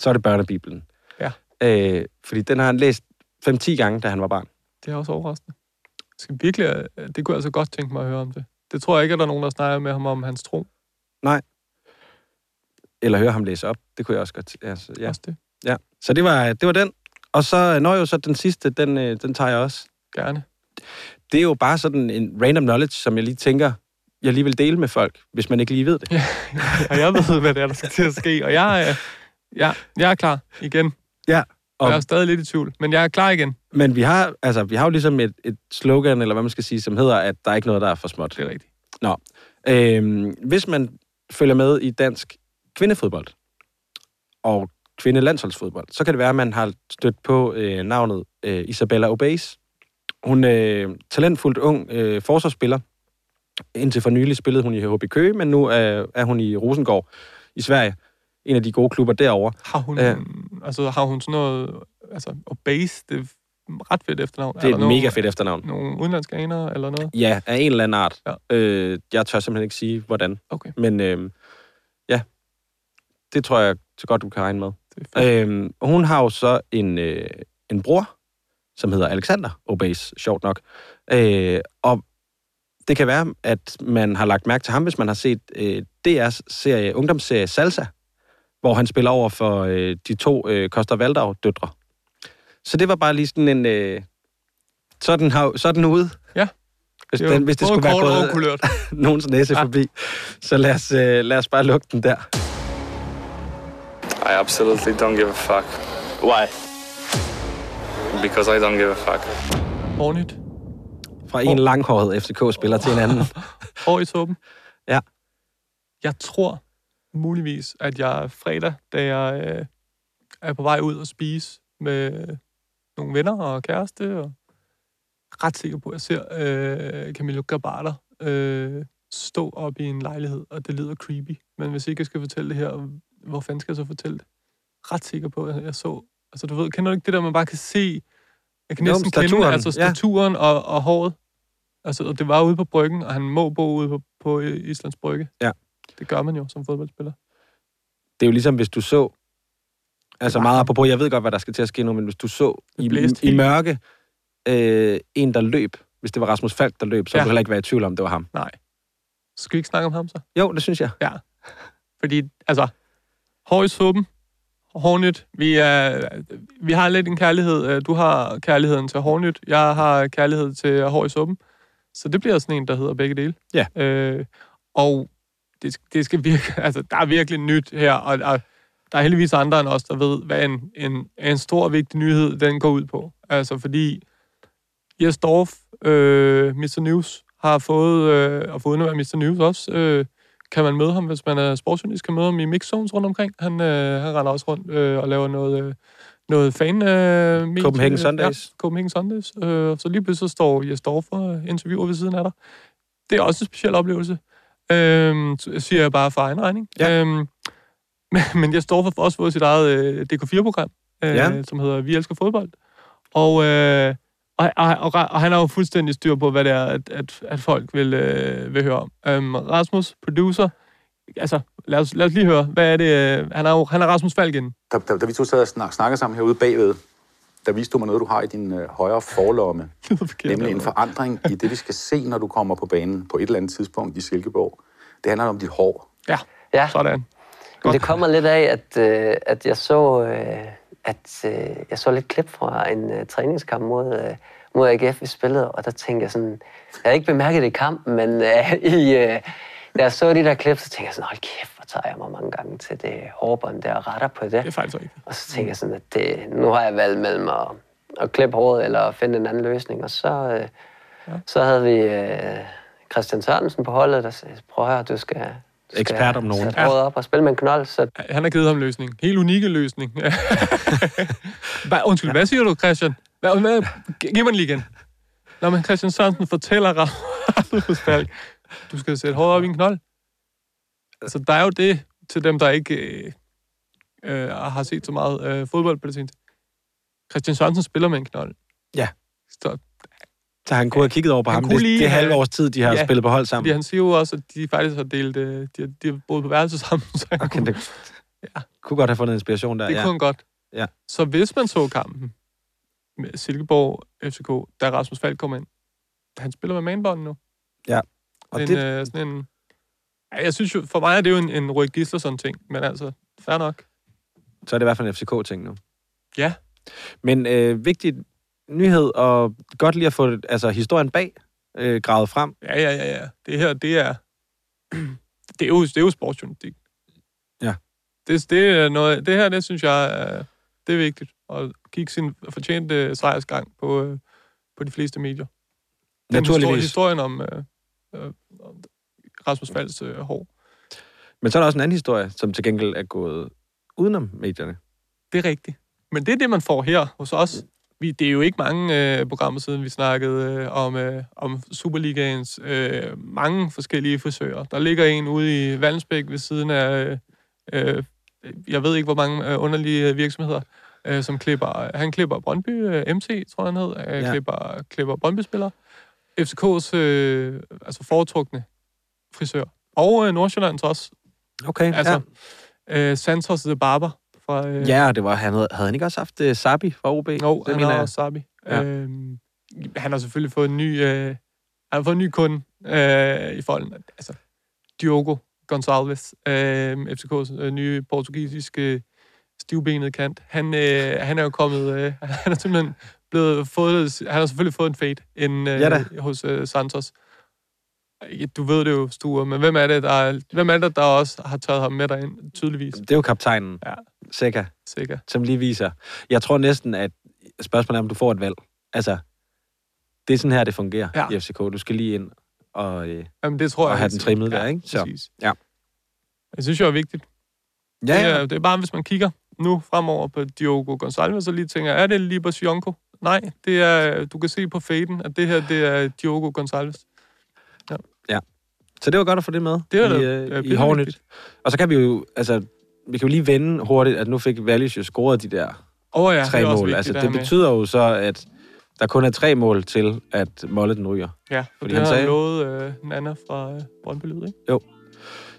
så er det børnebibelen. Ja. Øh, fordi den har han læst 5-10 gange, da han var barn. Det er også overraskende. Jeg skal virkelig, øh, det kunne jeg altså godt tænke mig at høre om det. Det tror jeg ikke, at der er nogen, der snakker med ham om hans tro. Eller høre ham læse op. Det kunne jeg også godt. Altså, ja. Også det. ja. Så det var, det var den. Og så når jo så den sidste, den, øh, den tager jeg også. Gerne. Det er jo bare sådan en random knowledge, som jeg lige tænker, jeg lige vil dele med folk, hvis man ikke lige ved det. *laughs* Og jeg ved, hvad det er, der skal til at ske. Og jeg, er, ja, jeg er klar igen. Ja. Og jeg er stadig lidt i tvivl, men jeg er klar igen. men vi har, altså, vi har jo ligesom et, et slogan, eller hvad man skal sige, som hedder, at der er ikke noget, der er for småt. Det er rigtigt. Øhm, hvis man følger med i dansk kvindefodbold og kvindelandsholdsfodbold, så kan det være, at man har stødt på øh, navnet øh, Isabella Obeis. Hun er øh, talentfuldt ung øh, forsvarsspiller. Indtil for nylig spillede hun i HB Køge, men nu er, er hun i Rosengård i Sverige. En af de gode klubber derovre. Har hun, Ja. altså, har hun sådan noget... Altså, base, det er ret fedt efternavn. Det er et mega fedt efternavn. Nogle udenlandske aner eller noget? Ja, af en eller anden art. Ja. Øh, jeg tør simpelthen ikke sige, hvordan. Okay, Men øh, det tror jeg så godt, du kan regne med. Øhm, hun har jo så en, øh, en bror, som hedder Alexander Obase, sjovt nok. Øh, og det kan være, at man har lagt mærke til ham, hvis man har set øh, DR's serie, ungdomsserie Salsa, hvor han spiller over for øh, de to øh, Koster Valdau-døtre. Så det var bare lige sådan en... Øh, så, den, har, så den ude. Ja. Hvis, Det jo den, hvis det skulle være gået *laughs* nogens næse ja. forbi. Så lad os, øh, lad os bare lukke den der. I absolutely don't give a fuck. Why? Because I don't give a fuck. Ordentligt. Fra en langhåret FCK-spiller til en anden. *laughs* Hår i suppen. Ja. Jeg tror muligvis, at jeg fredag, da jeg øh, er på vej ud og spise med nogle venner og kæreste, og ret sikker på, at jeg ser øh, Camilo Gabata øh, stå op i en lejlighed, og det lyder creepy. Men hvis ikke jeg skal fortælle det her, hvor fanden skal jeg så fortælle det? Ret sikker på, at jeg så... Altså, du ved, kender du ikke det der, man bare kan se... Jeg kan Jo, næsten kende staturen, altså ja. staturen og, og håret. Altså, og det var ude på bryggen, og han må bo ude på, på Islands Brygge. Ja. Det gør man jo som fodboldspiller. Det er jo ligesom, hvis du så... Altså meget apropos, jeg ved godt, hvad der skal til at ske nu, men hvis du så i, i mørke øh, en, der løb, hvis det var Rasmus Falk, der løb, så Ja. ja. du heller ikke være i tvivl om, det var ham. Nej. Skal vi ikke snakke om ham så? Jo, det synes jeg. Fordi, altså, hår i suppen, vi, er, vi har lidt en kærlighed. Øh, Du har kærligheden til Hornet, jeg har kærlighed til hår i suppen. Så det bliver sådan en, der hedder begge dele. Ja. Øh, og det, det skal virke, *laughs* altså, der er virkelig nyt her, og der, der er heldigvis andre end os, der ved, hvad en, en, en stor og vigtig nyhed, den går ud på. Altså, fordi Jes Dorf, øh, Mr. News, har fået, øh, og foruden at være Mr. News også, øh, kan man møde ham, hvis man er sportsjournalist, kan møde ham i mixzones rundt omkring. Han, øh, han render også rundt øh, og laver noget, øh, noget fan... Øh, medie- Copenhagen Sundays. Ja, Copenhagen Sundays. Øh, så lige pludselig så står Jes og interviewer ved siden af dig. Det er også en speciel oplevelse. Øh, siger jeg bare for egen regning. Ja. Øh, *laughs* men, men Jes Dorf har også fået sit eget øh, DK4-program, øh, Ja. som hedder Vi elsker fodbold. Og, øh, og, og, og, og han har jo fuldstændig styr på, hvad det er, at, at, at folk vil, øh, vil høre om. Um, Rasmus, producer, altså lad os, lad os lige høre, hvad er det? øh, Han er jo han er Rasmus Falken. Da, da, da vi to sad og snak, snakkede sammen herude bagved, der viste du mig noget, du har i din øh, højre forlomme. *laughs* nemlig en forandring i det, vi skal se, når du kommer på banen på et eller andet tidspunkt i Silkeborg. Det handler om dit hår. Ja, ja. sådan. Men det kommer lidt af, at, øh, at jeg så øh, at øh, jeg så lidt klip fra en øh, træningskamp mod, øh, mod AGF, vi spillede, og der tænkte jeg sådan, jeg havde ikke bemærket det i kampen, men øh, *laughs* i, øh, da jeg så de der klip, så tænkte jeg sådan, hold kæft, hvor tager jeg mig mange gange til det hårbånd der og retter på det. Det er faktisk rigtigt. Og så tænkte jeg sådan, at det, nu har jeg valgt mellem at, at klippe håret eller finde en anden løsning, og så, øh, ja. så havde vi øh, Christian Sørensen på holdet, der sagde, prøv at høre, du skal Ekspert om nogen. sætte håret op og spille med en knold, så Han har givet ham løsning. Helt unikke løsning. *laughs* *laughs* Undskyld, hvad siger du, Christian? Hvad, hvad, giv mig den lige igen. Når man Christian Sørensen fortæller Rasmus Falk, du skal sætte håret op i en knold. Altså, der er jo det til dem, der ikke øh, øh, har set så meget øh, fodbold på det seneste. Christian Sørensen spiller med en knold. Ja. Så, Så han kunne have kigget over på ham. Det, lige det halve års tid, de har Ja, spillet på hold sammen. Fordi han siger jo også, at de faktisk har delt, øh, de, har, de har boet på værelse sammen. Så Okay, kunne, det ja. kunne godt have fundet inspiration der. det ja. kunne han godt. Ja. Så hvis man så kampen med Silkeborg FCK, da Rasmus Falk kom ind, han spiller med manbånden nu. Ja. Og en, det- øh, sådan en... Jeg synes jo, for mig er det jo en, en Rui Gislason ting, men altså, fair nok. Så er det i hvert fald en FCK-ting nu. Ja. Men øh, vigtig nyhed, og godt lige at få altså, historien bag øh, gravet frem. Ja, ja, ja, ja. Det her, det er... *clears throat* det er jo, det er jo sportsjournalistik. Ja. Det, det, er noget, det her, det synes jeg, er, det er vigtigt. At kigge sin fortjente sejrsgang på, øh, på de fleste medier. Den Naturligvis. Historie, historien om, øh, øh, om Rasmus Falds øh, hår. Men så er der også en anden historie, som til gengæld er gået udenom medierne. Det er rigtigt. Men det er det, man får her hos os. Vi, det er jo ikke mange øh, programmer siden, vi snakkede øh, om, øh, om Superligaens øh, mange forskellige frisører. Der ligger en ude i Valensbæk ved siden af, øh, øh, jeg ved ikke, hvor mange øh, underlige øh, virksomheder, øh, som klipper. Han klipper Brøndby, øh, MC, tror jeg, han hed. Øh, ja. klipper, klipper Brøndby-spillere. FCK's øh, altså foretrukne frisør. Og øh, Nordsjællands også. Okay, Altså, ja. øh, Santos the Barber fra... Øh, Ja, det var, han havde, havde han ikke også haft uh, Sabi fra OB? Jo, Det han mener jeg. også Sabi. Ja. Øhm, han har selvfølgelig fået en ny, øh, han har fået en ny kunde øh, i folden. Altså, Diogo Gonçalves, øh, FCK's øh, nye portugisiske stivbenede kant. Han, øh, han er jo kommet, øh, *laughs* han er simpelthen blevet fået, han har selvfølgelig fået en fade ind, øh, Ja da. hos øh, Santos. Ja, Du ved det jo, Sture, men hvem er det, der, er, hvem er det, der også har taget ham med derind, tydeligvis? Det er jo kaptajnen, Ja. Seca, Sikker. som lige viser. Jeg tror næsten, at spørgsmålet er, om du får et valg. Altså, det er sådan her, det fungerer Ja. i FCK. Du skal lige ind og, øh, Jamen, det tror og jeg have helt den trimmet der, ikke? Så, præcis. ja. Jeg synes jo er vigtigt. Ja, Det, ja. er, det er bare, hvis man kigger nu fremover på Diogo Gonçalves, så lige tænker, er det Libas Jonko? Nej, det er, du kan se på faden, at det her, det er Diogo Gonçalves. Ja. Så det var godt at få det med Det var i, øh, i det er Hårnyt. vigtigt. Og så kan vi jo, altså, vi kan jo lige vende hurtigt, at nu fik Wallis jo scoret de der oh, ja, tre det mål. vigtigt, Altså, det det betyder jo så, at der kun er tre mål til, at Molle den ryger. Ja, for Fordi det han sagde- lovet øh, Nana fra øh, Brøndby Lyd, ikke? Jo.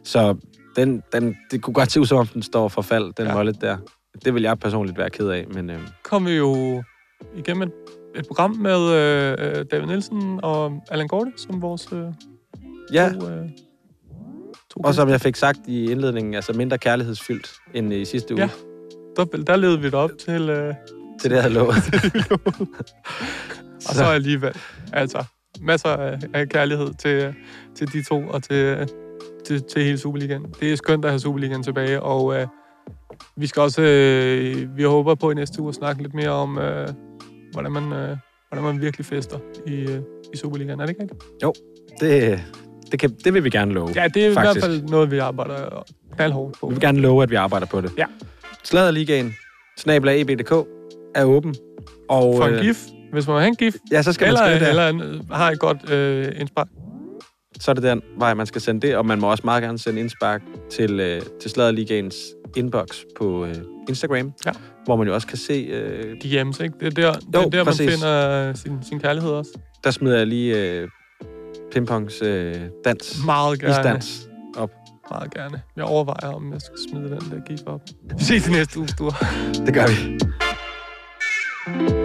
Så den, den, det kunne godt se ud, som om den står for fald, den ja. Ja. Mollet der. Det vil jeg personligt være ked af, men øh, Kom vi jo igennem et, et program med øh, øh, David Nielsen og Allan Gorte, som vores øh, ja. to, øh, to Og som jeg fik sagt i indledningen, altså mindre kærlighedsfyldt end i sidste uge. Ja. der, der levede vi det op til... Øh, Til det, jeg havde lovet. *laughs* *laughs* Og så alligevel. Altså, masser af, af kærlighed til, til de to og til, til, til hele Superligaen. Det er skønt at have Superligaen tilbage, og øh, vi skal også, øh, vi håber på i næste uge at snakke lidt mere om, øh, hvordan, man, øh, hvordan man virkelig fester i, øh, i Superligaen. Er det ikke rigtigt? Jo, det, det, kan, det vil vi gerne love. Ja, det er faktisk. i hvert fald noget, vi arbejder knaldhårdt på. Vi vil gerne love, at vi arbejder på det. Ja. Sladerligaen, snabla eb.dk, er åben. Og, For en øh, gif, hvis man vil have en gif, Ja, så skal man eller, skrive det. eller en, har et godt øh, indspark. så er det den vej, man skal sende det, og man må også meget gerne sende indspark til, øh, til Sladerligaens inbox på øh, Instagram, ja. hvor man jo også kan se... Øh, DM's, ikke? Det er der, det Jo, er der man præcis. finder sin, sin kærlighed også. der smider jeg lige øh, pingpongs øh, dans. Meget gerne. Isdans op. Meget gerne. Jeg overvejer, om jeg skal smide den der gif op. Vi *laughs* ses i næste uge, Sture. Det gør vi. thank you